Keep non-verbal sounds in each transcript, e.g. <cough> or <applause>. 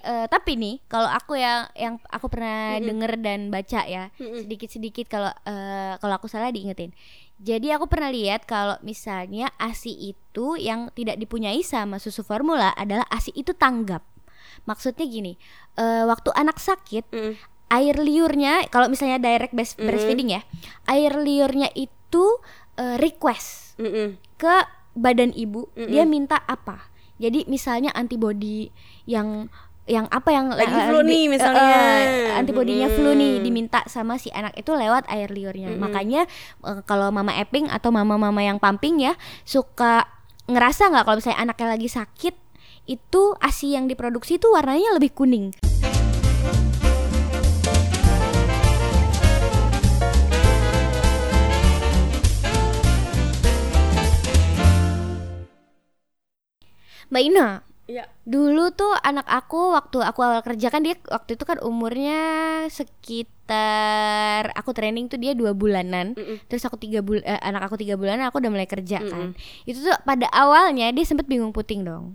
Eh, tapi nih kalau aku yang yang aku pernah Mm-mm. denger dan baca ya Mm-mm. sedikit-sedikit kalau eh, kalau aku salah diingetin. Jadi aku pernah lihat kalau misalnya ASI itu yang tidak dipunyai sama susu formula adalah ASI itu tanggap. Maksudnya gini, eh, waktu anak sakit Mm. air liurnya kalau misalnya direct breast- Mm. breastfeeding ya, air liurnya itu eh, request Mm-mm. ke badan ibu Mm-mm. dia minta apa jadi misalnya antibody yang yang apa yang Lagi eh, flu nih misalnya. eh, antibodinya flu nih diminta sama si anak itu lewat air liurnya Mm-mm. makanya eh, kalau mama Epping atau mama-mama yang pumping ya suka ngerasa nggak kalau misalnya anaknya lagi sakit itu asi yang diproduksi itu warnanya lebih kuning Mbak Ina Iya. Dulu tuh anak aku waktu aku awal kerja kan dia waktu itu kan umurnya sekitar aku training tuh dia dua bulanan. Mm-mm. Terus aku tiga bul eh, anak aku tiga bulanan aku udah mulai kerja kan. Itu tuh pada awalnya dia sempet bingung puting dong.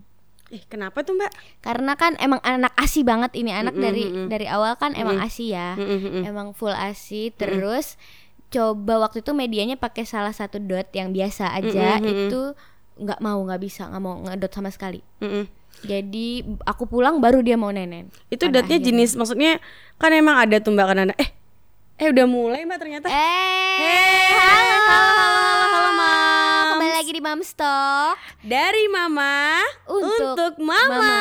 Eh, kenapa tuh, Mbak? Karena kan emang anak asi banget ini anak Mm-mm, dari mm-mm. dari awal kan emang Mm-mm. asi ya. Mm-mm, mm-mm. Emang full asi terus coba waktu itu medianya pakai salah satu dot yang biasa aja Mm-mm, mm-mm. itu nggak mau nggak bisa nggak mau ngedot sama sekali. Mm-mm. Jadi aku pulang baru dia mau nenen. Itu akhirnya. jenis maksudnya kan emang ada tuh Mbak kan ada. Eh, eh udah mulai Mbak ternyata. Eh, Hey, halo, halo, lagi di Mam Stock. Dari Mama Untuk Mama. Mama.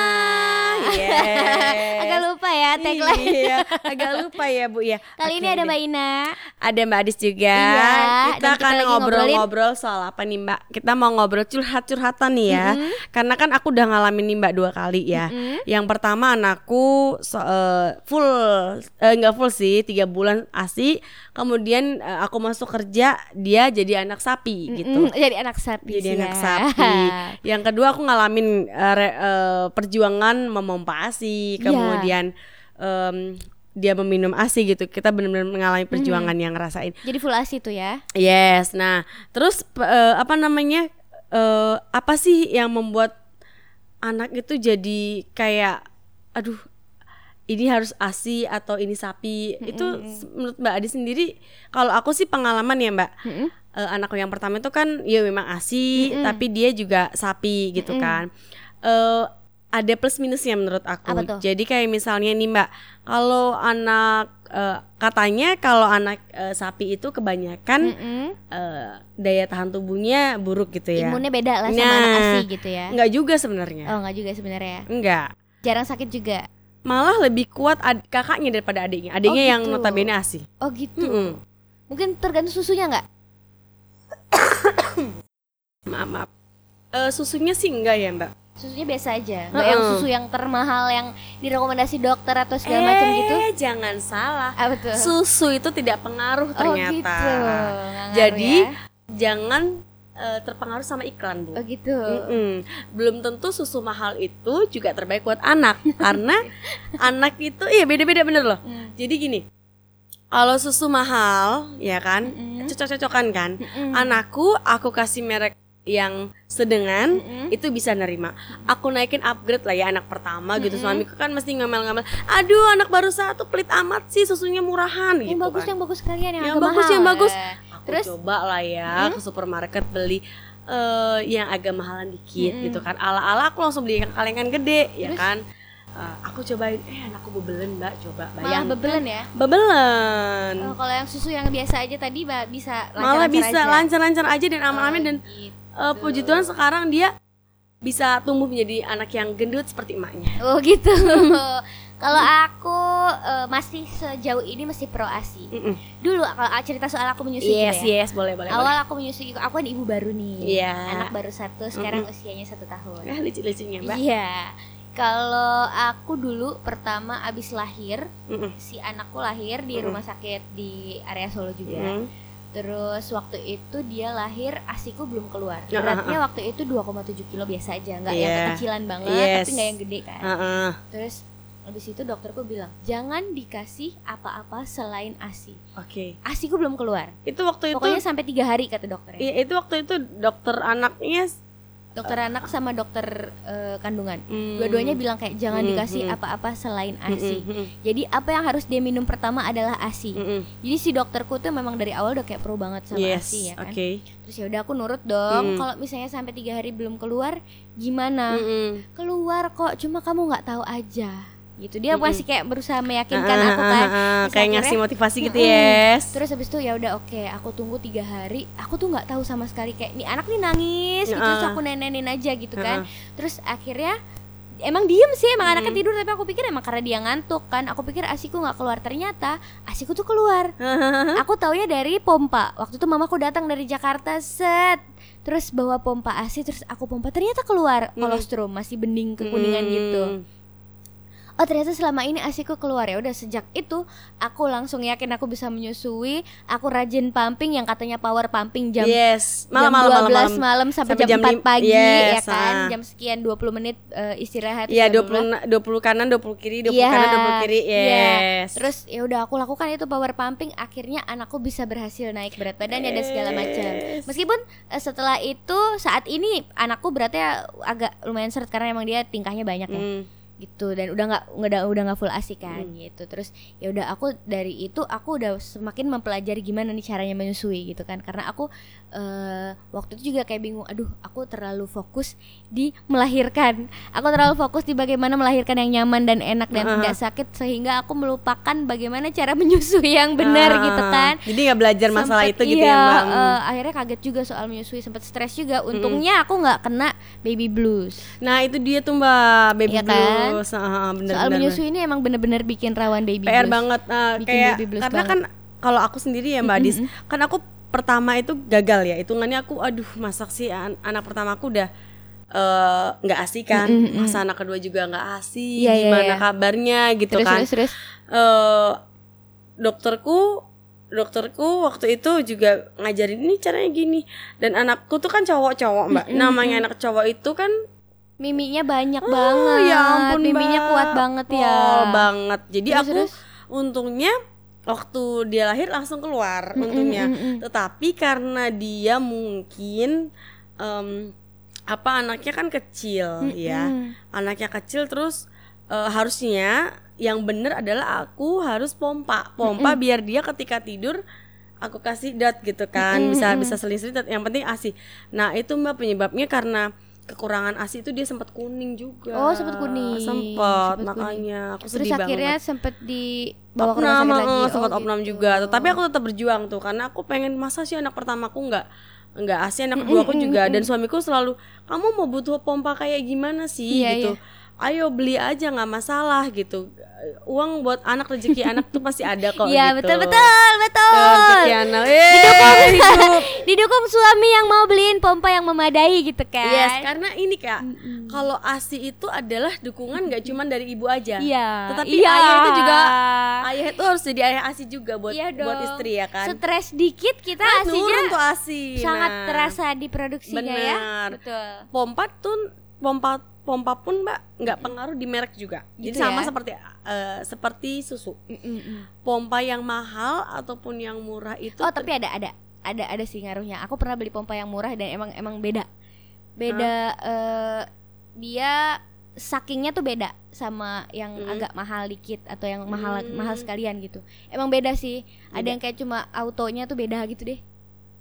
Yes. <laughs> Agak lupa ya tagline. Iya, agak lupa ya Bu ya. Kali ini Oke ada. Mbak Ina. Ada Mbak Adis juga. Iya, kita akan ngobrol-ngobrol soal apa nih Mbak? Kita mau ngobrol curhat-curhatan nih ya. Karena kan aku udah ngalamin nih Mbak dua kali ya. Mm-mm. Yang pertama anakku so- eh, full enggak full sih, tiga bulan ASI. Kemudian eh, aku masuk kerja, dia jadi anak sapi gitu. Mm-mm, Jadi anak sapi. Jadi sih anak ya. sapi. <laughs> Yang kedua aku ngalamin eh, re- eh, perjuangan memompa ASI, Iya. kemudian em, dia meminum ASI gitu. Kita benar-benar mengalami perjuangan yang ngerasain. Jadi full asi tuh ya. Yes. Nah, terus eh, apa namanya? eh, apa sih yang membuat anak itu jadi kayak aduh ini harus ASI atau ini sapi itu s- menurut Mbak Adi sendiri kalau aku sih pengalaman ya Mbak Mm-mm. Eh, anakku yang pertama itu kan ya memang ASI tapi dia juga sapi gitu kan eh ada plus minusnya menurut aku jadi kayak misalnya nih Mbak kalau anak eh, katanya kalau anak eh, sapi itu kebanyakan Mm-mm. eh, daya tahan tubuhnya buruk gitu ya Imunnya beda lah sama anak Nah, asi gitu ya. Enggak juga sebenarnya Oh nggak juga sebenarnya. enggak Jarang sakit juga. malah lebih kuat ad- kakaknya daripada adiknya adiknya Oh, yang gitu. notabene ASI Oh gitu. Mm-mm. Mungkin tergantung susunya nggak? Maaf maaf Eh, susunya sih enggak ya Mbak Susunya biasa aja. Nggak yang Heeh. susu yang termahal yang direkomendasi dokter atau segala macam gitu. Eh, jangan salah. Apa tuh? Susu itu tidak pengaruh Oh ternyata. gitu. Ngaruh Jadi ya? jangan eh, terpengaruh sama iklan, Bu. Oh gitu. Mm-mm. Belum tentu susu mahal itu juga terbaik buat anak <laughs> karena anak itu iya beda-beda bener loh. Mm. Jadi gini, kalau susu mahal ya kan, Mm-mm. cocok-cocokan kan. Mm-mm. Anakku aku kasih merek yang sedengan Mm-mm. itu bisa nerima. Aku naikin upgrade lah ya anak pertama gitu. Mm-mm. Suamiku kan mesti ngamel-ngamel. Aduh anak baru satu pelit amat sih susunya murahan yang gitu bagus kan. yang bagus sekalian yang, Yang agak bagus, mahal. yang bagus. Ya. Aku Terus? coba lah ya Mm-mm. ke supermarket beli eh yang agak mahalan dikit Mm-mm. gitu kan. Ala-ala aku langsung beli yang kalengan gede ya Terus? kan. Eh, aku cobain eh anakku bebelen mbak coba Malah bayang bebelen ya. bebelen Oh, kalau yang susu yang biasa aja tadi ba- bisa malah lancar-lancar bisa aja. lancar-lancar aja dan aman-aman Oh, dan gitu. eh, puji Tuhan sekarang dia bisa tumbuh menjadi anak yang gendut seperti emaknya Oh gitu. <laughs> kalau aku eh, masih sejauh ini masih pro asi. Mm-mm. Dulu kalau cerita soal aku menyusui yes gitu ya. yes boleh boleh Awal aku menyusui, aku kan ibu baru nih. Iya. Anak baru satu, sekarang usianya satu tahun. boleh. eh lucu-lucunya mbak Iya. Kalau aku dulu pertama abis lahir, Mm-mm. si anakku lahir di Mm-mm. rumah sakit di area Solo juga. Mm-mm. Terus waktu itu dia lahir asiku belum keluar. Beratnya waktu itu 2,7 kilo biasa aja, nggak yang Iya. kekecilan banget, Yes. tapi nggak yang gede kan. Heeh. Terus habis itu dokterku bilang jangan dikasih apa-apa selain asi. oke Asiku belum keluar. itu waktu itu Pokoknya sampai tiga hari kata dokternya. Iya itu waktu itu dokter anaknya dokter anak sama dokter eh, kandungan. Hmm. Dua-duanya bilang kayak jangan Mm, dikasih mm. apa-apa selain Mm, ASI. mm, mm, Jadi apa yang harus dia minum pertama adalah ASI. mm, mm. Jadi si dokterku tuh memang dari awal udah kayak pro banget sama yes ASI ya kan. oke Terus ya udah aku nurut dong. Mm. Kalau misalnya sampai tiga hari belum keluar, gimana? Mm-mm. Keluar kok, cuma kamu nggak tahu aja. Gitu dia Mm-mm. masih kayak berusaha meyakinkan Ah, aku ah, kan. ah, ah, kayak ngasih motivasi gitu Mm-mm. yes Terus habis itu ya udah oke, aku tunggu tiga hari. Aku tuh nggak tahu sama sekali kayak nih anak nih nangis, gitu, terus Ah. aku nenenin aja gitu kan. Ah. Terus akhirnya emang diem sih, emang anaknya Mm. tidur tapi aku pikir emang karena dia ngantuk kan. Aku pikir asiku nggak keluar, ternyata asiku tuh keluar. aku taunya dari pompa. Waktu itu mamaku datang dari Jakarta set. Terus bawa pompa ASI terus aku pompa ternyata keluar Mm. kolostrum masih bening kekuningan gitu Hmm. Oh ternyata selama ini asiku keluar ya udah sejak itu aku langsung yakin aku bisa menyusui aku rajin pumping yang katanya power pumping jam yes jam malam malam 12 malam, malam. malam sampai, Sampai jam, jam 4 lim- pagi ya yes, kan ah. jam sekian 20 menit eh, istirahat Iya bla. puluh dua kanan dua puluh kiri dua puluh Iya, kanan dua puluh kiri iya. yes Terus ya udah aku lakukan itu power pumping akhirnya anakku bisa berhasil naik berat badannya dan segala macam. Yes. Meskipun eh, setelah itu saat ini anakku beratnya agak lumayan seret karena emang dia tingkahnya banyak ya. Hmm. Gitu dan udah nggak udah udah nggak full asik kan Hmm. gitu. Terus ya udah aku dari itu aku udah semakin mempelajari gimana nih caranya menyusui gitu kan. Karena aku eh, waktu itu juga kayak bingung aduh aku terlalu fokus di melahirkan. Aku terlalu fokus di bagaimana melahirkan yang nyaman dan enak dan Ah. tidak sakit sehingga aku melupakan bagaimana cara <laughs> menyusui yang benar Ah, gitu kan. jadi nggak belajar masalah Sempet- itu gitu iya, ya mbak Hmm. eh, akhirnya kaget juga soal menyusui sempat stres juga. Untungnya aku nggak kena baby blues. Nah itu dia tuh mbak baby Iya kan? Blues Ah, bener, soal bener, menyusui ini emang bener-bener bikin rawan baby PR blues. banget nah, Bikin kayak baby blues karena banget. kan kalau aku sendiri ya mbak Adis kan aku pertama itu gagal ya hitungannya aku aduh masak sih an- anak pertama aku udah eh, nggak asik kan Mm, mm, mm. masa anak kedua juga nggak asik Iya, iya, gimana iya. kabarnya gitu terus, kan terus terus eh dokterku dokterku waktu itu juga ngajarin ini caranya gini dan anakku tuh kan cowok-cowok mbak Mm-mm. namanya anak cowok itu kan miminya banyak ah, banget. ya ampun miminya kuat banget ya. Pol banget. Jadi Terus, aku terus? untungnya waktu dia lahir langsung keluar Mm-mm, untungnya. mm-mm. tetapi karena dia mungkin em, apa anaknya kan kecil ya. Mm-mm. anaknya kecil terus eh, harusnya yang bener adalah aku harus pompa. Pompa biar dia ketika tidur aku kasih dat gitu kan. Mm-mm, bisa mm-mm. bisa seling-seling yang penting asi nah itu mbak penyebabnya karena kekurangan asi itu dia sempat kuning juga. Oh, sempet kuning. sempat makanya aku terus sedih akhirnya banget sempet dibawa ke rumah sakit lagi? eh, sempat Oh, opnam gitu. juga. Tetapi aku tetap berjuang tuh karena aku pengen masa sih anak pertamaku nggak nggak asi anak kedua aku juga. Dan suamiku selalu kamu mau butuh pompa kayak gimana sih? Iya, gitu ayo beli aja nggak masalah gitu uang buat anak rezeki <laughs> anak tuh pasti ada kok Iya gitu. betul betul betul rezeki anak hidup. <laughs> didukung suami yang mau beliin pompa yang memadai gitu kan Yes, karena ini kak, Mm-mm. kalau ASI itu adalah dukungan nggak cuma dari ibu aja, iya Tetapi iya. ayah itu juga ayah itu harus jadi ayah ASI juga buat Iya buat istri ya kan. stres dikit kita Kan asinya nurun tuh ASI. sangat Nah, terasa di produksinya ya betul Pompa tuh pompa pompa pun mbak nggak pengaruh di merek juga. Gitu Jadi sama ya? seperti eh, seperti susu. Mm-mm. Pompa yang mahal ataupun yang murah itu Oh tapi ada ada ada ada sih ngaruhnya. Aku pernah beli pompa yang murah dan emang emang beda. Beda eh, dia sakingnya tuh beda sama yang Mm. agak mahal dikit atau yang mahal Mm. mahal sekalian gitu. Emang beda sih. Ada Beda. yang kayak cuma autonya tuh beda gitu deh.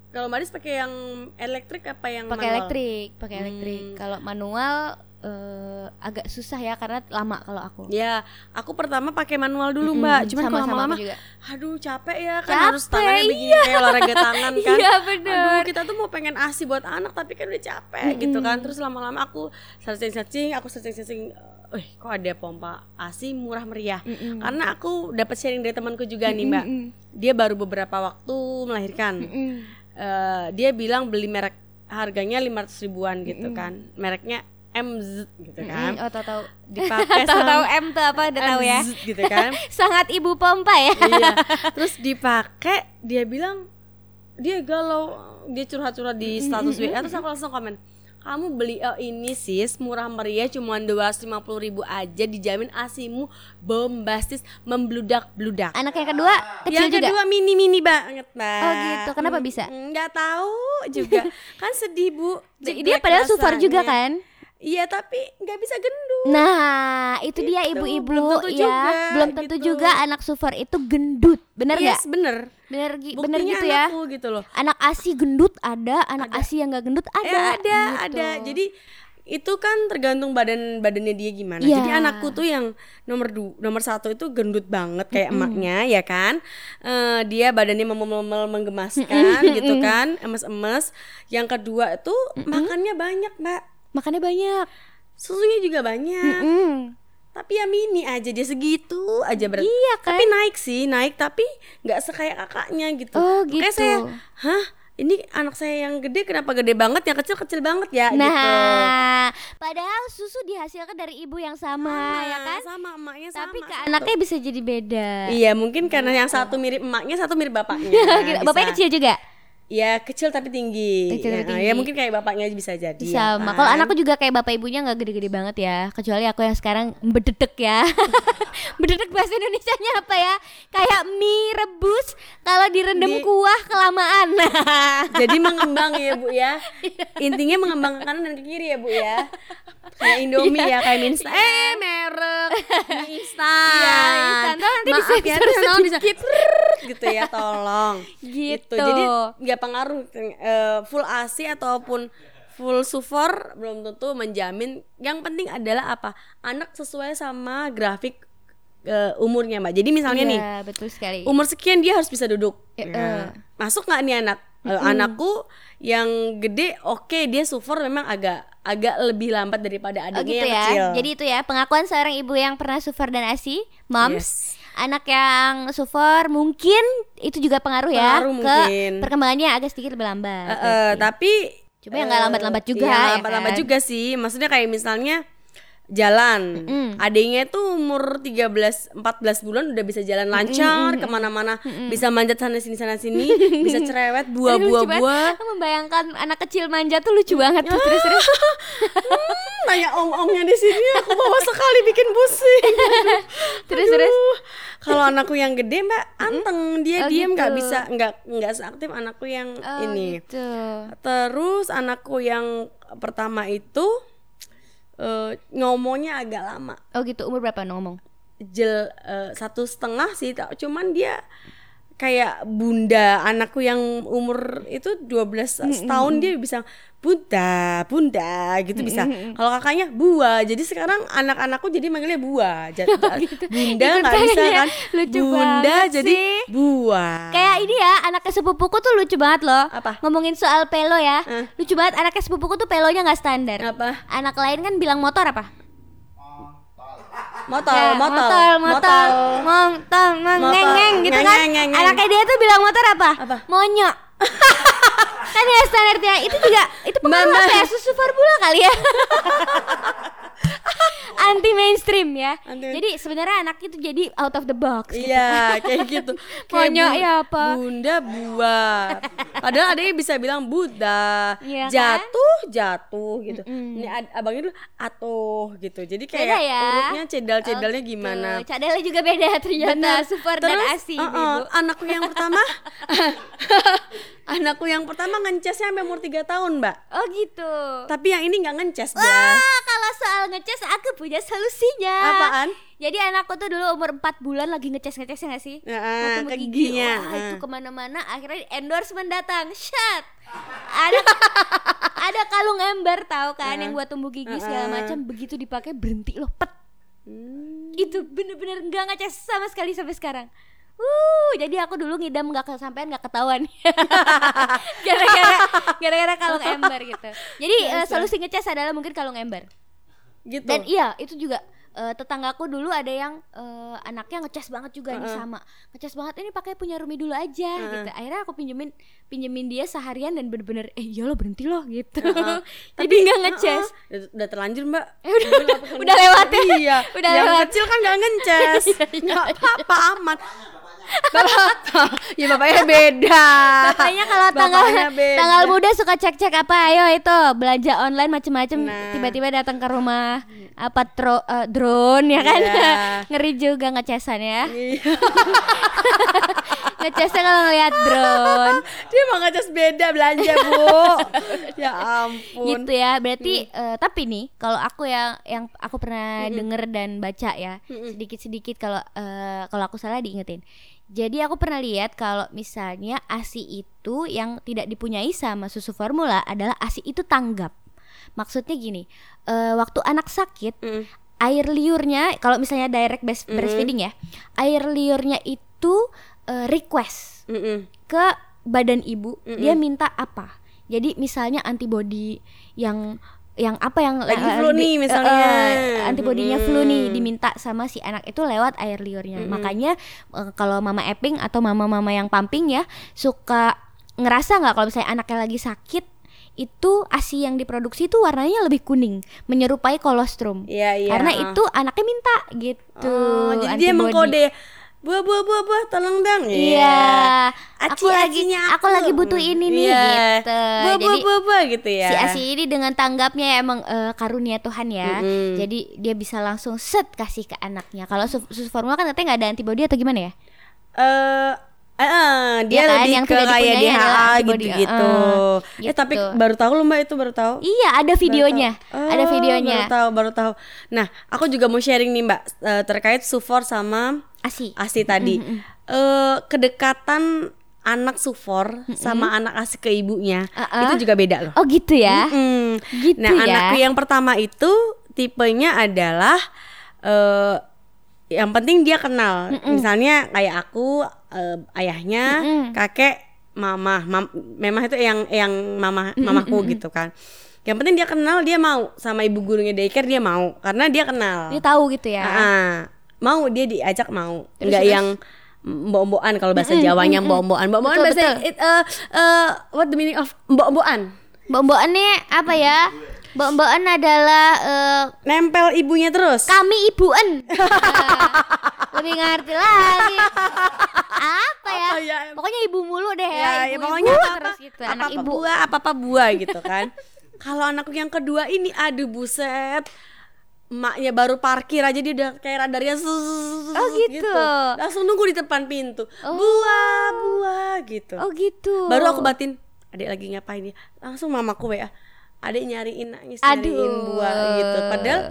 kalau Maris pakai yang elektrik apa yang Pakai elektrik, pakai elektrik. Hmm. Kalau manual eh, agak susah ya karena lama kalau aku. Ya, aku pertama pakai manual dulu Mm-mm, mbak. Cuman kalau lama-lama, juga. aduh capek ya kan Capek, harus tangannya begini kayak olahraga tangan <laughs> kan. Iya Aduh kita tuh mau pengen asi buat anak tapi kan udah capek Mm-mm. gitu kan. Terus lama-lama aku searching-searching, aku searching-searching. Eh, kok ada pompa asi murah meriah? Mm-mm. Karena aku dapat sharing dari temanku juga nih mbak. Dia baru beberapa waktu melahirkan. Mm-mm. Eh, dia bilang beli merek harganya 500 ribuan gitu Mm-mm. kan. Mereknya MZ gitu kan. Oh tahu tahu. <laughs> Dipakai <laughs> Tahu M tuh apa udah tahu ya. Gitu kan. <laughs> Sangat ibu pompa ya. iya. Terus dipakai dia bilang dia galau, dia curhat-curhat di status WA terus aku langsung komen kamu beli oh, ini sis murah meriah cuma 250 ribu aja dijamin asimu bombastis membludak bludak Anak yang kedua kecil yang juga. kedua mini mini banget mbak Oh, gitu. Kenapa bisa? nggak tahu juga kan sedih bu Dia padahal super juga kan? Iya tapi nggak bisa gendut Nah, itu dia Gitu. ibu-ibu Belum tentu ya. juga, Belum tentu gitu. juga anak super itu gendut. Bener nggak? yes bener Bener, bener gitu ya. anakku gitu loh Anak ASI gendut ada, anak ASI yang nggak gendut ada. Eh, ada gitu. ada jadi itu kan tergantung badan badannya dia gimana Iya. jadi anakku tuh yang nomor du nomor satu itu gendut banget kayak emaknya ya kan Eh, dia badannya memel menggemaskan gitu kan emes-emes yang kedua itu makannya banyak mbak Makannya banyak. susunya juga banyak Mm. tapi ya mini aja dia segitu aja berat Iya kan? tapi naik sih naik tapi nggak sekaya kakaknya gitu Oh, Makanya gitu. saya hah ini anak saya yang gede kenapa gede banget yang kecil kecil banget ya Nah, gitu padahal susu dihasilkan dari ibu yang sama, ya kan? sama emaknya sama Tapi ke anaknya bisa jadi beda. iya mungkin karena yang satu mirip emaknya satu mirip bapaknya <laughs> Gitu. Bapaknya kecil juga. Ya kecil tapi tinggi Kecil ya, tapi tinggi. ya mungkin kayak bapaknya bisa jadi ya Sama. kan? Kalau anakku juga kayak bapak ibunya nggak gede-gede banget ya. Kecuali aku yang sekarang bededek ya. <laughs> bededek bahasa Indonesianya apa ya? Kayak mie rebus kalau direndam Di- kuah kelamaan. <laughs> jadi mengembang ya bu ya <laughs> intinya mengembang ke kanan dan ke kiri ya bu ya kayak Indomie Iya. ya kayak mie instan eh merek mie instan Iya, instan. Nanti maaf ya bisa sedikit. gitu ya tolong Gitu. jadi nggak pengaruh eh, full ASI ataupun full sufor belum tentu menjamin yang penting adalah apa anak sesuai sama grafik eh, umurnya mbak jadi misalnya nih Iya, betul sekali. umur sekian dia harus bisa duduk. Eh, Nah, masuk nggak nih anak? Eh, Anakku yang gede, oke dia sufor memang agak agak lebih lambat daripada Oh adiknya gitu yang ya. kecil. Jadi itu ya pengakuan seorang ibu yang pernah suffer dan ASI, moms. Yes. Anak yang suffer mungkin itu juga pengaruh ya Pengaruh ke mungkin. perkembangannya agak sedikit lebih lambat. Eh, eh, tapi Cuma ya nggak eh, lambat-lambat juga, iya, ya lambat-lambat kan? juga sih. Maksudnya kayak misalnya jalan. Adiknya itu umur 13 14 bulan udah bisa jalan lancar ke mana-mana, bisa manjat sana sini sana sini, <laughs> bisa cerewet buah-buah buah. Aku membayangkan anak kecil manja tuh lucu banget tuh terus terus. <laughs> Hmm, Tanya om-omnya di sini aku bawa sekali bikin pusing. <laughs> Terus, terus. Aduh, Kalau anakku yang gede mbak anteng dia Oh, diem nggak gitu. bisa nggak nggak seaktif anakku yang Oh, ini. gitu. Terus anakku yang pertama itu eh, ngomongnya agak lama. Oh gitu. Umur berapa ngomong? Jel eh, satu setengah sih, tak- cuman dia kayak bunda anakku yang umur itu 12 setahun dia bisa bunda bunda gitu bisa kalau kakaknya buah jadi sekarang anak-anakku jadi manggilnya buah <laughs> jadi bunda Ikut nggak bisa kayaknya kan lucu bunda jadi sih. buah Kayak ini ya, anaknya sepupuku tuh lucu banget loh. Apa? Ngomongin soal pelo ya. Eh. Lucu banget anaknya sepupuku tuh pelonya nggak standar. apa Anak lain kan bilang motor apa? Motor Ya, motor motor, motor, motor, ngeng gitu kan. Anaknya dia tuh bilang motor apa? Apa? Monyok. <laughs> kan ya standarnya itu juga itu pengaruh apa ya susu formula kali ya <laughs> <laughs> anti mainstream ya Anti- jadi sebenarnya anak itu jadi out of the box gitu. Iya, kayak <laughs> gitu. Bu- ya apa? Bunda buah. Padahal adanya bisa bilang Buddha. Iya kan? jatuh, jatuh gitu. Ini ad- abangnya dulu atuh gitu. Jadi kayak Beda ya? urutnya cedal-cedalnya Oh, gimana. cadalnya juga beda ternyata Bener. super dan Terus, asi uh-uh, ibu anakku yang pertama <laughs> anakku yang pertama ngecesnya sampai umur 3 tahun, Mbak. oh gitu Tapi yang ini nggak ngeces, Wah, kalau soal ngeces aku punya solusinya. Apaan? Jadi anakku tuh dulu umur 4 bulan lagi ngeces ngeces gak sih? Ya, Mau tumbuh ke gigi. giginya, Wah, ah. itu ke mana-mana. Akhirnya endorsement datang. Shut. Ada <laughs> ada kalung ember tahu kan yang buat tumbuh gigi segala macam. Begitu dipakai berhenti loh pet. Hmm. Itu bener-bener nggak ngeces sama sekali sampai sekarang. Uh, jadi aku dulu ngidam nggak kesampean nggak ketahuan. <laughs> gara-gara gara-gara kalung ember gitu. Jadi eh, solusi ngeces adalah mungkin kalung ember. Gitu. Dan iya, itu juga eh, tetanggaku dulu ada yang eh, anaknya ngecas banget juga nih sama. Ngecas banget ini pakai punya Rumi dulu aja gitu. Akhirnya aku pinjemin pinjemin dia seharian dan bener-bener eh ya lo berhenti loh gitu. <laughs> Jadi nggak ngecas. Uh-uh. udah, udah terlanjur mbak Eh, <laughs> udah, udah, udah lewat ya. iya Udah yang lewat. kecil kan nggak <laughs> ngeces Iya, nggak apa-apa aman Bapak, ya bapaknya beda. Bapaknya kalau tanggal Bapaknya beda. tanggal muda suka cek-cek apa ayo itu belanja online macem-macem Nah. tiba-tiba datang ke rumah apa tro, eh, drone ya kan Iya. <laughs> ngeri juga ngecesan ya Iya. <laughs> ngecesnya kalau ngeliat drone Dia mau ngecas beda belanja, Bu. <laughs> ya ampun. gitu ya berarti eh, tapi nih kalau aku yang yang aku pernah denger dan baca ya sedikit-sedikit kalau eh, kalau aku salah diingetin jadi aku pernah lihat kalau misalnya ASI itu yang tidak dipunyai sama susu formula adalah ASI itu tanggap maksudnya gini eh, waktu anak sakit Mm. air liurnya kalau misalnya direct breast- breastfeeding ya air liurnya itu eh, request Mm-mm. ke badan ibu dia minta apa jadi misalnya antibody yang yang apa yang Lagi flu nih misalnya. eh, antibodinya flu nih diminta sama si anak itu lewat air liurnya makanya eh, kalau mama Epping atau mama-mama yang pumping ya suka ngerasa nggak kalau misalnya anaknya lagi sakit itu asi yang diproduksi itu warnanya lebih kuning menyerupai kolostrum Iya, iya. karena itu anaknya minta gitu Oh, jadi dia antibody. mengkode buah buah buah buah tolong dong Iya, Aci, aku lagi acinya aku lagi butuh ini nih Iya. gitu. buah buah Jadi buah buah gitu ya si Asi ini dengan tanggapnya emang eh, karunia Tuhan ya. Mm-mm. Jadi dia bisa langsung set kasih ke anaknya. Kalau susu, formula kan katanya nggak ada antibody atau gimana ya? eh eh, dia Iya kan, lebih yang ke kayak DHA antibody. gitu-gitu. Eh, Eh tapi gitu. baru tahu loh Mbak itu baru tahu. Iya, ada videonya. Oh, ada videonya. Baru tahu, baru tahu. Nah, aku juga mau sharing nih Mbak eh, terkait Sufor sama Asi. Asi tadi. Eh kedekatan anak Sufor sama anak Asi ke ibunya Uh-uh. itu juga beda loh. Oh gitu ya. Mm. Gitu nah, ya. anakku yang pertama itu tipenya adalah eh yang penting dia kenal. Misalnya kayak aku eh, ayahnya, kakek, mama. Mam, memang itu yang yang mama mamaku gitu kan. Yang penting dia kenal, dia mau sama ibu gurunya daycare dia mau karena dia kenal. Dia tahu gitu ya. Ah, mau dia diajak mau. Terus, Enggak terus? yang mbok-mbokan kalau bahasa Jawanya mbok-mbokan. Mbok-mbokan Betul, bahasa betul. it, eh, eh, what the meaning of mbok-mbokan? Mbok-mbokan nih apa ya? Mbok-mbokan adalah eh, Nempel ibunya terus. kami ibuan. <laughs> Lebih ngerti lagi. Apa ya? Apa ya? Pokoknya ibu mulu deh ya. ya, ya ibu-ibu pokoknya apa terus gitu. apa, Anak apa ibu. buah apa apa buah gitu kan kalau anakku yang kedua ini aduh buset emaknya baru parkir aja dia udah kayak radarnya zzz, Oh, gitu. langsung nunggu di depan pintu Oh. buah buah gitu Oh gitu. baru aku batin adik lagi ngapain ya langsung mamaku ya adik nyariin nangis Aduh. nyariin buah gitu padahal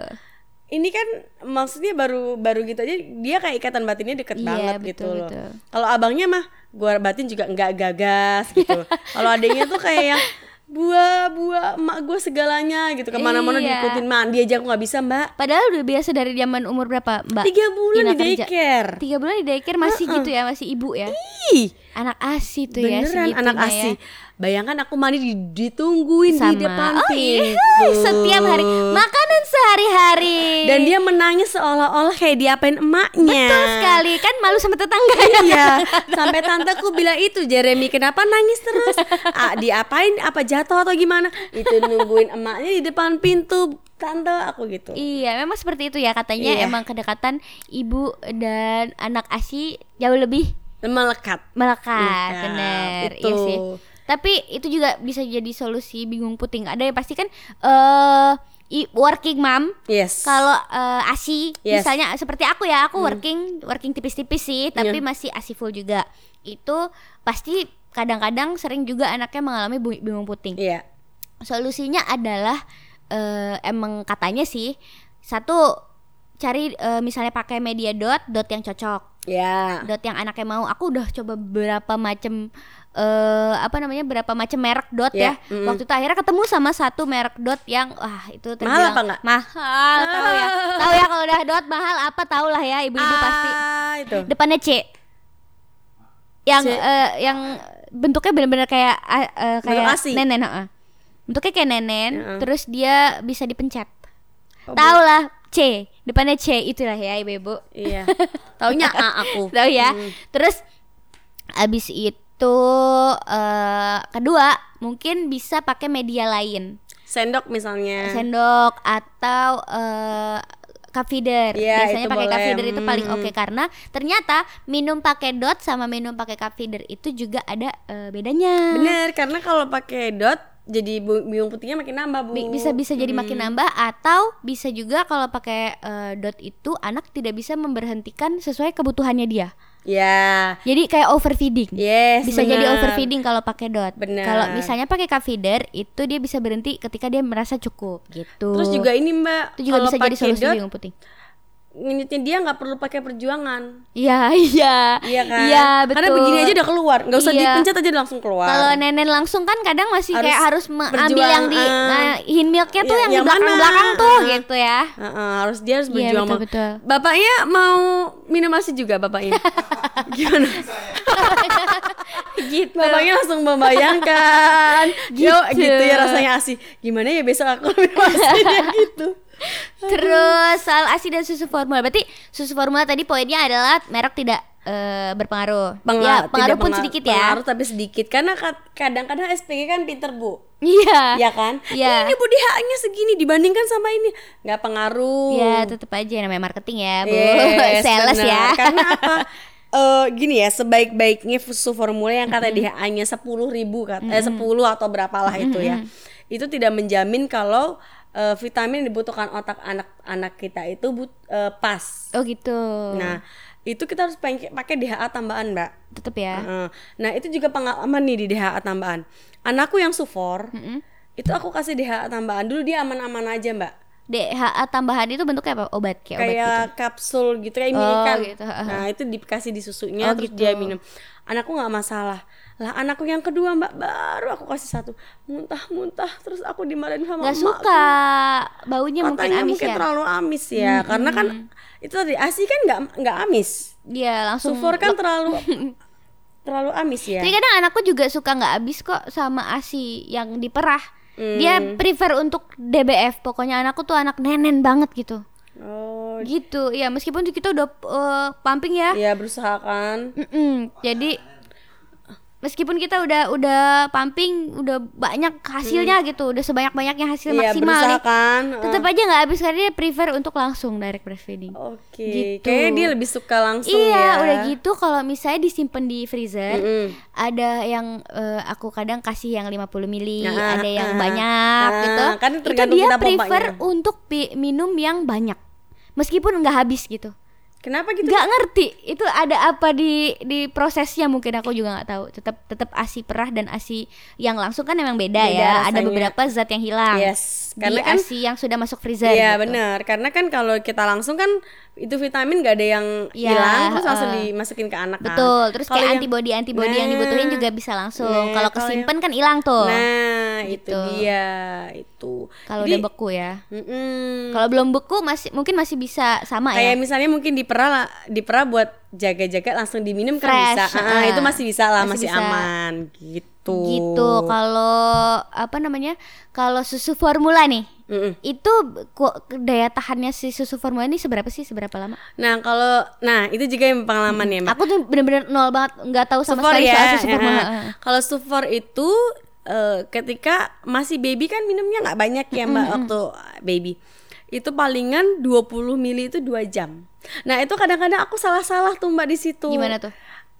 ini kan maksudnya baru baru gitu aja dia kayak ikatan batinnya deket Iya, banget betul, gitu loh kalau abangnya mah gua batin juga nggak gagas gitu <laughs> kalau adiknya tuh kayak yang buah buah emak gue segalanya gitu ke mana-mana Iya. diikutin mandi aja aku nggak bisa mbak Padahal udah biasa dari zaman umur berapa, Mbak? tiga bulan Ina di kerja? daycare Tiga bulan di daycare masih gitu ya, masih ibu ya. Ih, Anak asi tuh ya, beneran segitunya anak ya. Bayangkan aku mandi di- ditungguin Sama. di depan oh iya, pintu setiap hari makanan sehari-hari. dan dia menangis seolah-olah kayak diapain emaknya betul sekali kan malu sama tetangga ya. Iya, sampai tanteku bilang itu Jeremy kenapa nangis terus? Ah, diapain? Apa jatuh atau gimana? Itu nungguin emaknya di depan pintu tante aku gitu. Iya, memang seperti itu ya katanya Iya. emang kedekatan ibu dan anak asi jauh lebih Melekat. melekat, Melekat, bener, itu. iya sih. Tapi itu juga bisa jadi solusi bingung puting. Ada yang pasti kan eh i- working mom Yes. kalau eh, asi Yes. Hmm. misalnya seperti aku ya, aku working working tipis-tipis sih, tapi Iya. masih asi full juga. Itu pasti kadang-kadang sering juga anaknya mengalami bingung puting. Iya. Solusinya adalah eh, emang katanya sih satu cari eh, misalnya pakai media dot dot yang cocok Ya. dot yang anaknya mau aku udah coba beberapa macam eh apa namanya berapa macam merek dot Ya, ya mm. waktu itu akhirnya ketemu sama satu merek dot yang wah itu Mahal terbilang apa nggak? mahal tahu ya tahu ya kalau udah dot mahal apa tahu lah ya ibu-ibu pasti Ah, itu. depannya C yang C. eh, yang bentuknya benar-benar kayak ah, eh, kayak nenen heeh. bentuknya kayak nenen Heeh. terus dia bisa dipencet Oh, tahu lah C depannya C itulah ya ibu-ibu Iya. <laughs> Taunya A aku. tahu ya Hmm. terus abis itu eh kedua mungkin bisa pakai media lain Sendok misalnya. sendok atau eh cup feeder. Iya, Biasanya itu pakai cup feeder itu paling Hmm. oke karena ternyata minum pakai dot sama minum pakai cup feeder itu juga ada eh, bedanya. Bener, karena kalau pakai dot jadi biung putihnya makin nambah, Bu. Bi- bisa bisa jadi makin nambah atau bisa juga kalau pakai eh, dot itu anak tidak bisa memberhentikan sesuai kebutuhannya dia. Ya. Jadi kayak overfeeding. Yes, bisa jadi bener. overfeeding kalau pakai dot. Bener. Kalau misalnya pakai cup feeder itu dia bisa berhenti ketika dia merasa cukup gitu. Terus juga ini, Mbak, itu juga kalau bisa jadi pakai solusi dot, bingung putih. Ngingetnya dia nggak perlu pakai perjuangan. Iya, <laughs> iya. Iya kan? Iya, betul. Karena begini aja udah keluar, nggak usah Iya. dipencet aja langsung keluar. Kalau nenen langsung kan kadang masih kayak Harus harus mengambil yang di nah, hin milknya tuh Iya, yang, di yang mana? belakang-belakang tuh Eh. gitu ya. Heeh, harus dia harus Iya, berjuang. betul, Bang. betul. Bapaknya mau minum asi juga bapaknya. <laughs> Gimana? gitu. Bapaknya langsung membayangkan. <laughs> Yo, Gitu. gitu ya rasanya asi. Gimana ya besok aku minum asinya gitu. Terus soal ASI dan susu formula. Berarti susu formula tadi poinnya adalah merek tidak eh, berpengaruh. Penga- ya, pengaruh pun penga- sedikit ya. Pengaruh tapi sedikit karena kad- kadang-kadang SPG kan pinter bu, Iya. ya kan? Iya. Ini bu DH-nya segini dibandingkan sama ini, nggak pengaruh. Ya, tetap aja namanya marketing ya, Bu. Yes, Sales benar. ya. Karena apa? <laughs> Eh gini ya, sebaik-baiknya susu formula yang kata Mm-hmm. DHA-nya sepuluh ribu, kata, eh, 10 atau berapalah itu ya, itu tidak menjamin kalau eh, vitamin yang dibutuhkan otak anak-anak kita itu but, eh, pas. Oh gitu. Nah, itu kita harus pakai DHA tambahan, Mbak. tetap ya. Heeh. Nah, itu juga pengalaman nih di DHA tambahan. Anakku yang sufor, itu aku kasih DHA tambahan dulu dia aman-aman aja, Mbak. DHA tambahan itu bentuknya apa? Obat kayak, obat gitu. kayak kapsul gitu kayak Oh, minikan. gitu. Nah, itu dikasih di susunya Oh, terus gitu. dia minum. Anakku nggak masalah. Lah anakku yang kedua, Mbak, baru aku kasih satu. Muntah-muntah terus aku dimarahin sama Gak emak. suka baunya mungkin amis mungkin ya. terlalu amis ya. Karena kan itu tadi ASI kan nggak nggak amis. Iya, langsung Sufor kan terlalu <laughs> terlalu amis ya. Tapi kadang anakku juga suka nggak habis kok sama ASI yang diperah. Dia Hmm. prefer untuk DBF. Pokoknya anakku tuh anak nenen banget gitu. Oh, Gitu. Ya, meskipun kita udah eh, pumping ya. ya berusaha kan. Mm-mm. Jadi meskipun kita udah udah pumping, udah banyak hasilnya gitu, udah sebanyak-banyaknya hasil Hmm. Iya, maksimal nih. kan. Tetap aja nggak habis karena dia prefer untuk langsung direct breastfeeding. Oke, Gitu. kayaknya dia lebih suka langsung Iya, ya. udah gitu kalau misalnya disimpan di freezer, Mm-mm. ada yang eh, aku kadang kasih yang 50 mili, Ah, ada yang ah, banyak ah, gitu. kan itu dia kita prefer pompanya. untuk minum yang banyak. Meskipun nggak habis gitu. Kenapa gitu? Nggak ngerti itu ada apa di di prosesnya mungkin aku juga nggak tahu. Tetap tetap ASI perah dan ASI yang langsung kan memang beda, Beda ya. Ada rasanya. beberapa zat yang hilang. Yes, di karena kan- ASI yang sudah masuk freezer. Iya gitu. benar, karena kan kalau kita langsung kan itu vitamin gak ada yang Iya, hilang terus langsung heeh. dimasukin ke anak kan. Betul, terus Kalau kayak yang- antibody antibody yang Nah, dibutuhin juga bisa langsung. nah, kalau kesimpan kan hilang tuh. Nah, itu Gitu. dia itu. kalau udah beku ya. mm-mm. Kalau belum beku masih mungkin masih bisa sama kayak ya. misalnya mungkin diperah lah- diperah buat jaga-jaga langsung diminum kan Fresh, bisa. Ah, heeh. itu masih bisa lah, Masih masih, bisa. aman gitu. Gitu. Kalau apa namanya? Kalau susu formula nih, Mm-mm. itu ku- daya tahannya si susu formula ini seberapa sih? Seberapa lama? Nah, kalau nah itu juga yang pengalaman ya, Mbak. Aku tuh bener-bener nol banget, nggak tahu sama Sufor sekali ya. soal susu formula. ya. <laughs> Kalau sufor itu eh, ketika masih baby kan minumnya nggak banyak ya mbak waktu baby. Itu palingan 20 mili itu dua jam. Nah itu kadang-kadang aku salah-salah tuh mbak di situ. Gimana tuh?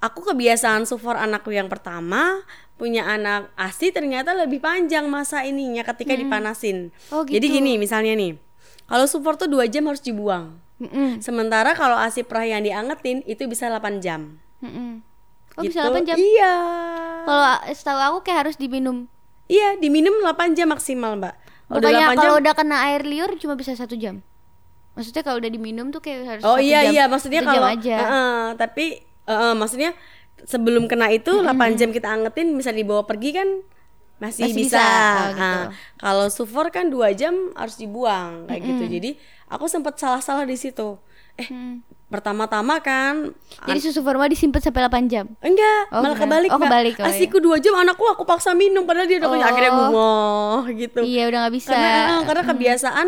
Aku kebiasaan sufor anakku yang pertama punya anak asi ternyata lebih panjang masa ininya ketika dipanasin. Oh, Jadi gitu. gini misalnya nih, kalau sufor tuh dua jam harus dibuang. Mm-mm. Sementara kalau asi perah yang diangetin itu bisa 8 jam. Mm-mm. Oh Gitu. bisa 8 jam. Iya. Kalau setahu aku kayak harus diminum. Iya, diminum 8 jam maksimal, Mbak. 8 kalau jam. udah kena air liur cuma bisa satu jam. Maksudnya kalau udah diminum tuh kayak harus Oh iya jam. iya, maksudnya kalau aja. Heeh, tapi heeh, maksudnya sebelum kena itu 8 jam kita angetin bisa dibawa pergi kan masih, Masih bisa. bisa. Oh, gitu. Nah, kalau sufor kan dua jam harus dibuang kayak gitu. Jadi aku sempat salah-salah di situ. Eh, pertama-tama kan Jadi susu formula disimpan sampai 8 jam. Enggak, Oh, malah kebalik. Oh, kebalik, oh, Asiku dua jam anakku aku paksa minum padahal dia udah punya Oh. akhirnya gumoh gitu. Iya udah nggak bisa. Karena karena kebiasaan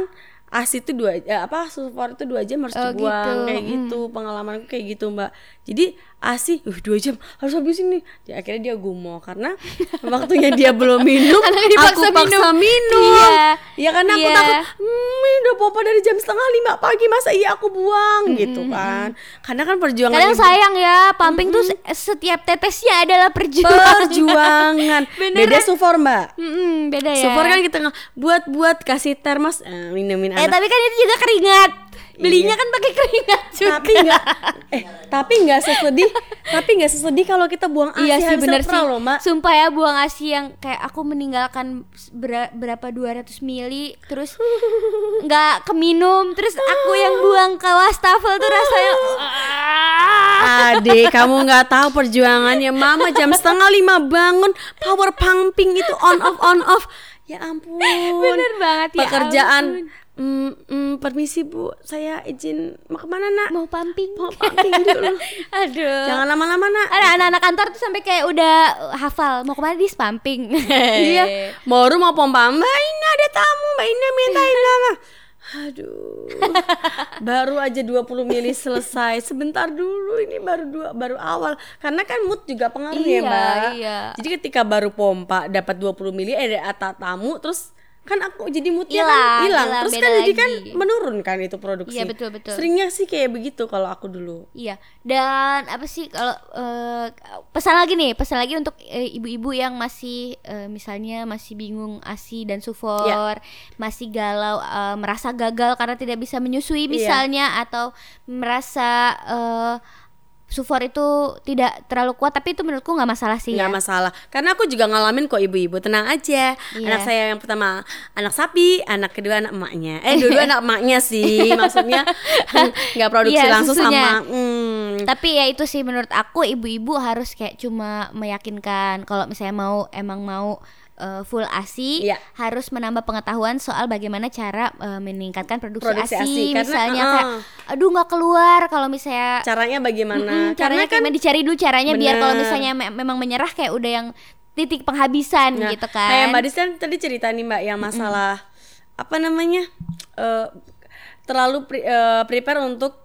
asi itu dua eh, apa sulfur itu dua jam harus Oh, dibuang gitu. kayak gitu pengalamanku kayak gitu mbak jadi asi uh, dua jam harus habisin nih Ya, akhirnya dia gumoh karena <laughs> waktunya dia belum minum aku paksa minum, minum. Iya. ya karena aku Iya. takut hmm, ini udah pompa dari jam setengah lima pagi masa iya aku buang gitu kan karena kan perjuangan Kadang ibu- sayang ya, pumping tuh se- setiap tetesnya adalah perjuangan. perjuangan <laughs> Beneran. beda sulfur mbak Mm-mm, beda ya. Sulfur kan kita nge- buat-buat kasih termos eh, minumin Eh anak tapi kan itu juga keringat. Belinya Iya. kan pakai keringat juga. tapi nggak eh tapi nggak sesedih tapi nggak sesedih kalau kita buang asi iya sih bener sih. loh mbak Sumpah ya buang asi yang kayak aku meninggalkan bera- berapa 200 mili terus nggak keminum terus aku yang buang ke wastafel tuh rasanya Adik, kamu nggak tahu perjuangannya Mama jam setengah lima bangun Power pumping itu on off on off Ya ampun Bener banget, ya Pekerjaan ampun. Mm, mm, Permisi bu. Saya izin Mau ke mana nak? mau pumping. Mau pumping dulu. <laughs> Aduh. Jangan lama-lama nak. Ada anak-anak kantor tuh sampai kayak udah hafal mau ke mana di pumping. <laughs> Iya. Baru mau pompa Mbak Ina ada tamu. Mbak Ina minta Ina <laughs> Aduh. Baru aja 20 mili selesai. Sebentar dulu Ini baru dua baru awal. Karena kan mood juga pengaruh ya Iya, Mbak. iya. Jadi ketika baru pompa Dapat 20 mili Eh ada tamu Terus kan aku jadi moodnya Hilang, kan hilang Terus kan jadi kan lagi. menurun kan itu produksi Iya, betul, betul. Seringnya sih kayak begitu Kalau aku dulu Iya, dan apa sih kalau eh, pesan lagi nih, pesan lagi untuk eh, ibu-ibu yang masih eh, misalnya masih bingung ASI dan sufor, Iya. masih galau, eh, merasa gagal karena tidak bisa menyusui Iya. misalnya atau merasa eh, sufor itu tidak terlalu kuat, tapi itu menurutku nggak masalah sih nggak ya. masalah karena aku juga ngalamin kok ibu-ibu tenang aja Iya. anak saya yang pertama anak sapi anak kedua anak emaknya eh <laughs> dua-dua anak emaknya sih maksudnya <laughs> nggak produksi Iya, langsung susunya. sama hmm, Tapi ya itu sih menurut aku ibu-ibu harus kayak cuma meyakinkan kalau misalnya mau emang mau eh, full ASI Iya. harus menambah pengetahuan soal bagaimana cara eh, meningkatkan produksi, Produksi ASI, ASI, karena, misalnya uh-uh. kayak aduh nggak keluar kalau misalnya caranya bagaimana Mm-mm, karena caranya kan dicari dulu caranya biar kalau Bener. misalnya me- memang menyerah kayak udah yang titik penghabisan nah, gitu kan. kayak mbak Dis kan tadi cerita nih mbak yang masalah apa namanya eh, terlalu pre- eh, prepare untuk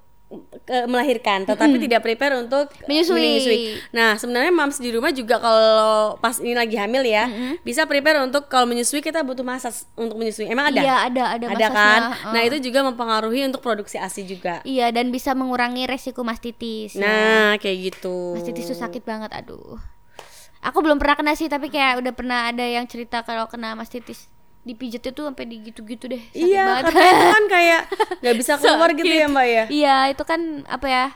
ke- melahirkan tetapi tidak prepare untuk Menyusui. Nah, sebenarnya moms di rumah juga kalau pas ini lagi hamil ya, bisa prepare untuk kalau menyusui kita butuh masa untuk menyusui. Emang ada? Iya, ada ada ada masasnya, kan? uh. Nah, itu juga mempengaruhi untuk produksi ASI juga. Iya dan bisa mengurangi resiko mastitis. ya. Nah, kayak gitu. Mastitis tuh sakit banget, aduh. Aku belum pernah kena sih, tapi kayak udah pernah ada yang cerita kalau kena mastitis dipijetnya tuh sampai digitu-gitu deh. Sakit Iya, banget. itu kan kayak <laughs> nggak bisa keluar gitu ya, Mbak ya. Iya, itu kan apa ya?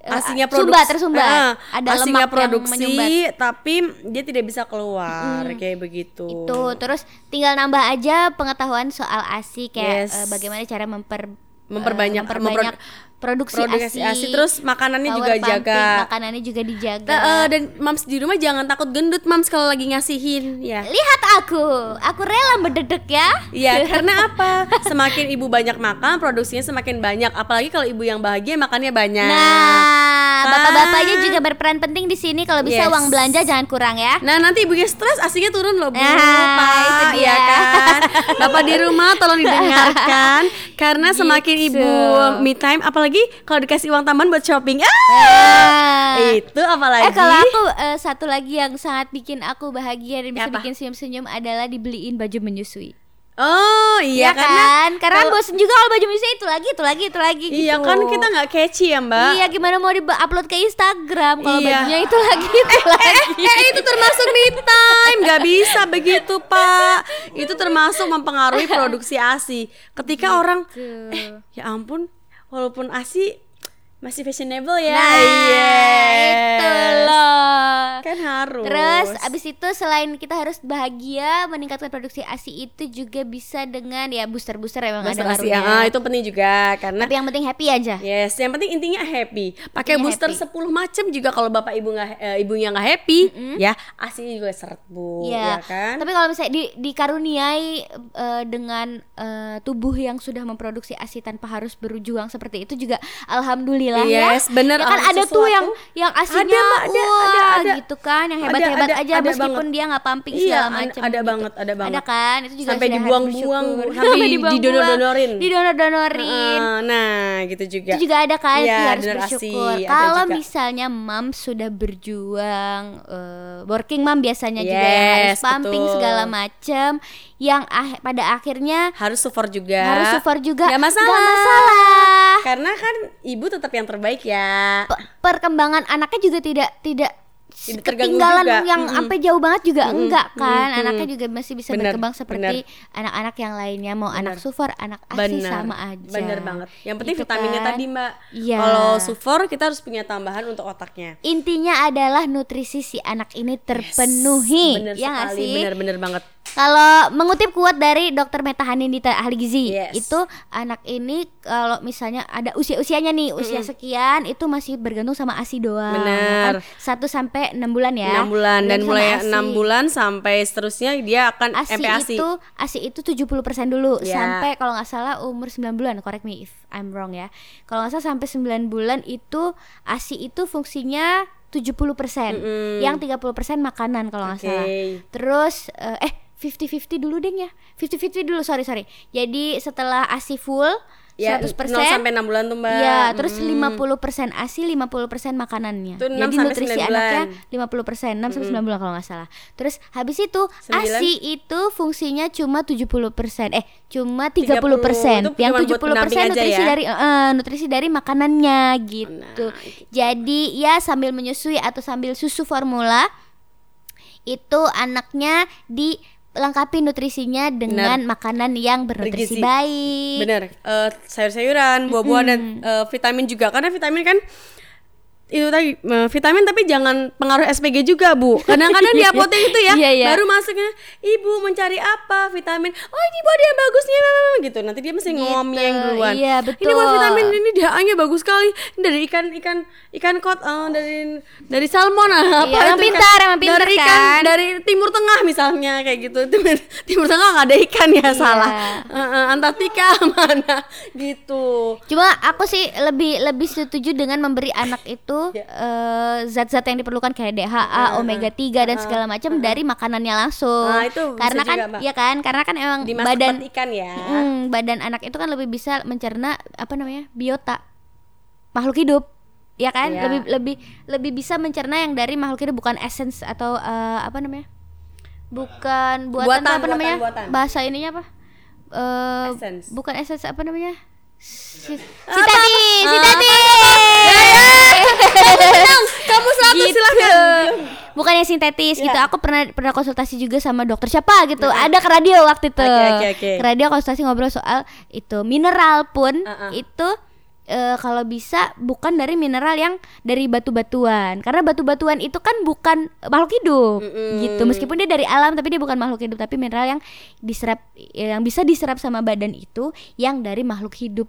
eh, Asinya sumbat, produksi, tersumbat. Ah, ada asinya lemak produksi, yang menyumbat. tapi dia tidak bisa keluar kayak begitu. Itu terus tinggal nambah aja pengetahuan soal ASI kayak Yes. eh, bagaimana cara memper Memperbanyak- eh, memperbanyak produksi, produksi ASI, terus makanannya juga pumping, jaga. Makanannya juga dijaga. Nah, eh, dan mams di rumah jangan takut gendut mams kalau lagi ngasihin ya. Lihat aku, aku rela berdedek ya. Iya, <laughs> karena apa? Semakin ibu banyak makan, produksinya semakin banyak. Apalagi kalau ibu yang bahagia makannya banyak. Nah? Bapak-bapaknya juga berperan penting di sini. Kalau bisa Yes. uang belanja jangan kurang ya. Nah nanti ibunya stres aslinya turun loh bu Nah, Pak itu dia. ya kan Bapak di rumah tolong didengarkan Karena semakin Gitu. ibu me time Apalagi kalau dikasih uang tambahan buat shopping ah, Ah. Itu apalagi Eh kalau aku eh, satu lagi yang sangat bikin aku bahagia dan bisa Apa? bikin senyum-senyum adalah dibeliin baju menyusui. Oh iya Iya karena kan? Karena kalau- bosen juga kalau baju menyusui itu lagi, itu lagi, itu lagi gitu. Iya kan kita nggak catchy ya mbak Iya, gimana mau di-upload ke Instagram kalau Iya. bajunya itu lagi, itu lagi. Eh itu termasuk me time Gak bisa begitu pak Itu termasuk mempengaruhi produksi ASI Ketika orang Gitu. Ya ampun Walaupun ASI masih fashionable ya Nah, Yes. itu loh. Kan harus Terus abis itu selain kita harus bahagia meningkatkan produksi ASI itu juga bisa dengan ya booster-booster emang Booster ada ASI ngaruhnya. ah, itu penting juga Karena Tapi yang penting happy aja. Yes, yang penting intinya happy. Pakai booster happy. 10 macam juga kalau bapak ibu nggak eh, ibunya nggak happy, ya asi juga seret bu, ya Iya. kan? Tapi kalau misalnya di, dikaruniai eh, dengan eh, tubuh yang sudah memproduksi ASI tanpa harus berjuang seperti itu juga alhamdulillah Yes, ya. bener, Ya kan ada tuh sesuatu. yang yang asinya Ada, ada, wah, ada, ada. gitu kan yang hebat-hebat ada- aja ada meskipun banget. dia nggak pumping Iya, segala macam. ada gitu. banget, ada banget. Ada kan? Itu juga Sampai harus dibuang-buang, sampai <laughs> didonor-donorin. Didonor-donorin. Heeh, nah gitu juga Itu juga ada kan, Iya, itu harus donor ASI, bersyukur. Kalau misalnya mam sudah berjuang, eh, working mom biasanya juga yang harus Yes, pumping betul. segala macam, yang ah- pada akhirnya harus support juga. Harus support juga. Nggak masalah. Nggak masalah. karena kan ibu tetap yang terbaik ya. Pe- perkembangan anaknya juga tidak tidak ketinggalan juga. yang Mm-mm. sampai jauh banget juga. Enggak kan? Mm-mm. anaknya juga masih bisa Bener, berkembang seperti anak-anak yang lainnya. Mau anak sufor anak asi benar. sama aja. Benar banget. Yang penting Gitu vitaminnya kan. tadi mbak. Iya. kalau sufor kita harus punya tambahan untuk otaknya. Intinya adalah nutrisi si anak ini terpenuhi. Bener ya sekali. benar banget Kalau mengutip kuat dari Dr. Meta Hanindita ahli gizi, Yes. itu anak ini kalau misalnya ada usia-usianya nih, usia sekian itu masih bergantung sama ASI doang. Bener. Kan? 1 sampai 6 bulan ya. enam bulan dan mulai ASI. enam bulan sampai seterusnya dia akan ASI MPASI itu ASI itu 70% dulu Ya. sampai kalau nggak salah umur 9 bulan, correct me if I'm wrong ya. Kalau nggak salah sampai 9 bulan itu ASI itu fungsinya 70%. Mm-mm. Yang 30% makanan kalau nggak Oke. salah. Terus eh, eh 50-50 dulu deng ya 50-50 dulu sorry sorry jadi setelah ASI full ya 100% 0 sampai enam bulan tuh mbak Ya, terus Mm-mm. 50% ASI, 50% makanannya. Itu 6 Jadi nutrisi 9 anaknya bulan. 50%, 6 sampai 9 bulan kalau nggak salah. Terus habis itu Sembilan. ASI itu fungsinya cuma 70%. Eh, cuma 30, 30%. itu Yang cuma buat 70% pendamping aja nutrisi ya? dari eh, nutrisi dari makanannya gitu. Nah, gitu. Jadi ya sambil menyusui atau sambil susu formula itu anaknya dilengkapi nutrisinya dengan makanan yang bernutrisi Bergizi. baik. bener eh, sayur-sayuran buah-buahan dan eh, vitamin juga karena vitamin kan itu tadi vitamin tapi jangan pengaruh SPG juga bu. Kadang-kadang di apotek itu ya <laughs> Iya, iya. baru masuknya ibu mencari apa vitamin? Oh ini buat dia bagusnya gitu. Nanti dia mesti ngomong duluan. Iya, ini betul. buat vitamin ini DHA-nya bagus sekali. Ini dari ikan ikan ikan kot eh, dari dari salmon ah, apa Iya, itu pintar, emang pintar dari ikan kan? dari timur tengah misalnya kayak gitu. Timur, timur tengah nggak ada ikan ya Iya. salah. Eh, eh, Antartika <laughs> mana gitu. Cuma aku sih lebih lebih setuju dengan memberi anak itu Ya. eh, zat-zat yang diperlukan kayak DHA, omega 3 dan segala macam dari makanannya langsung. Nah, itu karena kan juga, Mbak. ya kan? Karena kan emang dimasak badan ikan ya Mm, badan anak itu kan lebih bisa mencerna apa namanya? biota. Makhluk hidup. Ya kan? Iya. Lebih lebih lebih bisa mencerna yang dari makhluk hidup bukan essence atau eh, apa namanya? Bukan buatan, Buatan, apa buatan, namanya? buatan. Bahasa ininya apa? Eh Essence. bukan essence apa namanya? Si, si? Ah, tadi. kamu satu Gitu. silakan Bukan yang sintetis Ya. gitu. Aku pernah pernah konsultasi juga sama dokter siapa gitu. Ada ke radio waktu itu. Oke, oke, oke. Ke radio konsultasi ngobrol soal itu mineral pun Uh-uh. itu eh, kalau bisa bukan dari mineral yang dari batu-batuan. Karena batu-batuan itu kan bukan makhluk hidup Mm-mm. gitu. Meskipun dia dari alam tapi dia bukan makhluk hidup, tapi mineral yang diserap yang bisa diserap sama badan itu yang dari makhluk hidup.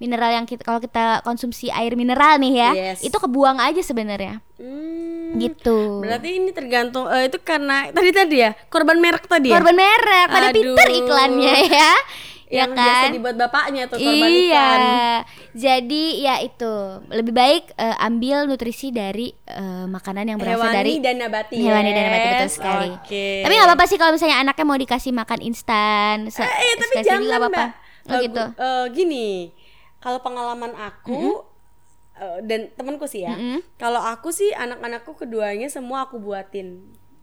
Mineral yang kita kalau kita konsumsi air mineral nih ya, Yes. itu kebuang aja sebenarnya. Hmm, Gitu. berarti ini tergantung eh, itu karena tadi tadi ya korban merek tadi ya Korban merek pada Aduh. pinter iklannya ya. <laughs> ya yang biasa kan? dibuat bapaknya tuh korban Iya. ikan Jadi ya itu lebih baik eh, ambil nutrisi dari eh, makanan yang berasal hewani dari dan nabati hewani dan nabati betul sekali. Oke. Tapi nggak apa-apa sih kalau misalnya anaknya mau dikasih makan instan. eh, eh, tapi jangan apa-apa. mbak Oh gitu. eh, gini kalau pengalaman aku eh, dan temanku sih ya Mm-mm. kalau aku sih anak-anakku keduanya semua aku buatin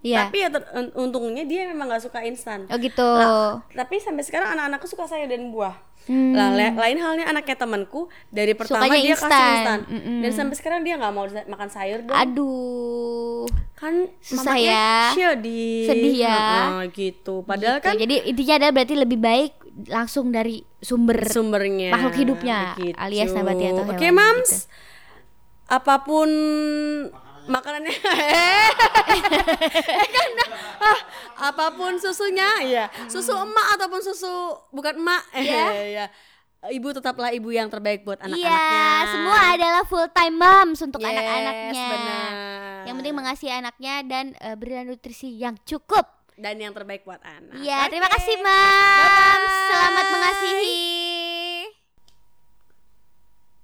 Iya. tapi ya ter- un- untungnya dia memang nggak suka instan Oh gitu. Lah, tapi sampai sekarang anak-anakku suka sayur dan buah. Hmm. Lah, la- lain halnya anaknya temanku dari pertama Sukanya dia kasih instan. instan Mm-mm. dan sampai sekarang dia nggak mau makan sayur dong. Aduh. kan Susah ya. sedih. Sedih ya. Heeh, gitu. Padahal Gitu. kan jadi intinya adalah berarti lebih baik langsung dari sumber sumbernya makhluk hidupnya, alias nabati atau Oke, hewani Mams. gitu. Apa pun makanannya <laughs> Eh, kan, ah, apa pun susunya ya susu emak ataupun susu bukan emak Iya. ya ibu tetaplah ibu yang terbaik buat anak-anaknya Iya, semua adalah full time moms untuk Yes, anak-anaknya. benar. Yang penting mengasihi anaknya dan eh, beri nutrisi yang cukup. dan yang terbaik buat anak Iya, Oke. terima kasih, Mam. Selamat mengasihi.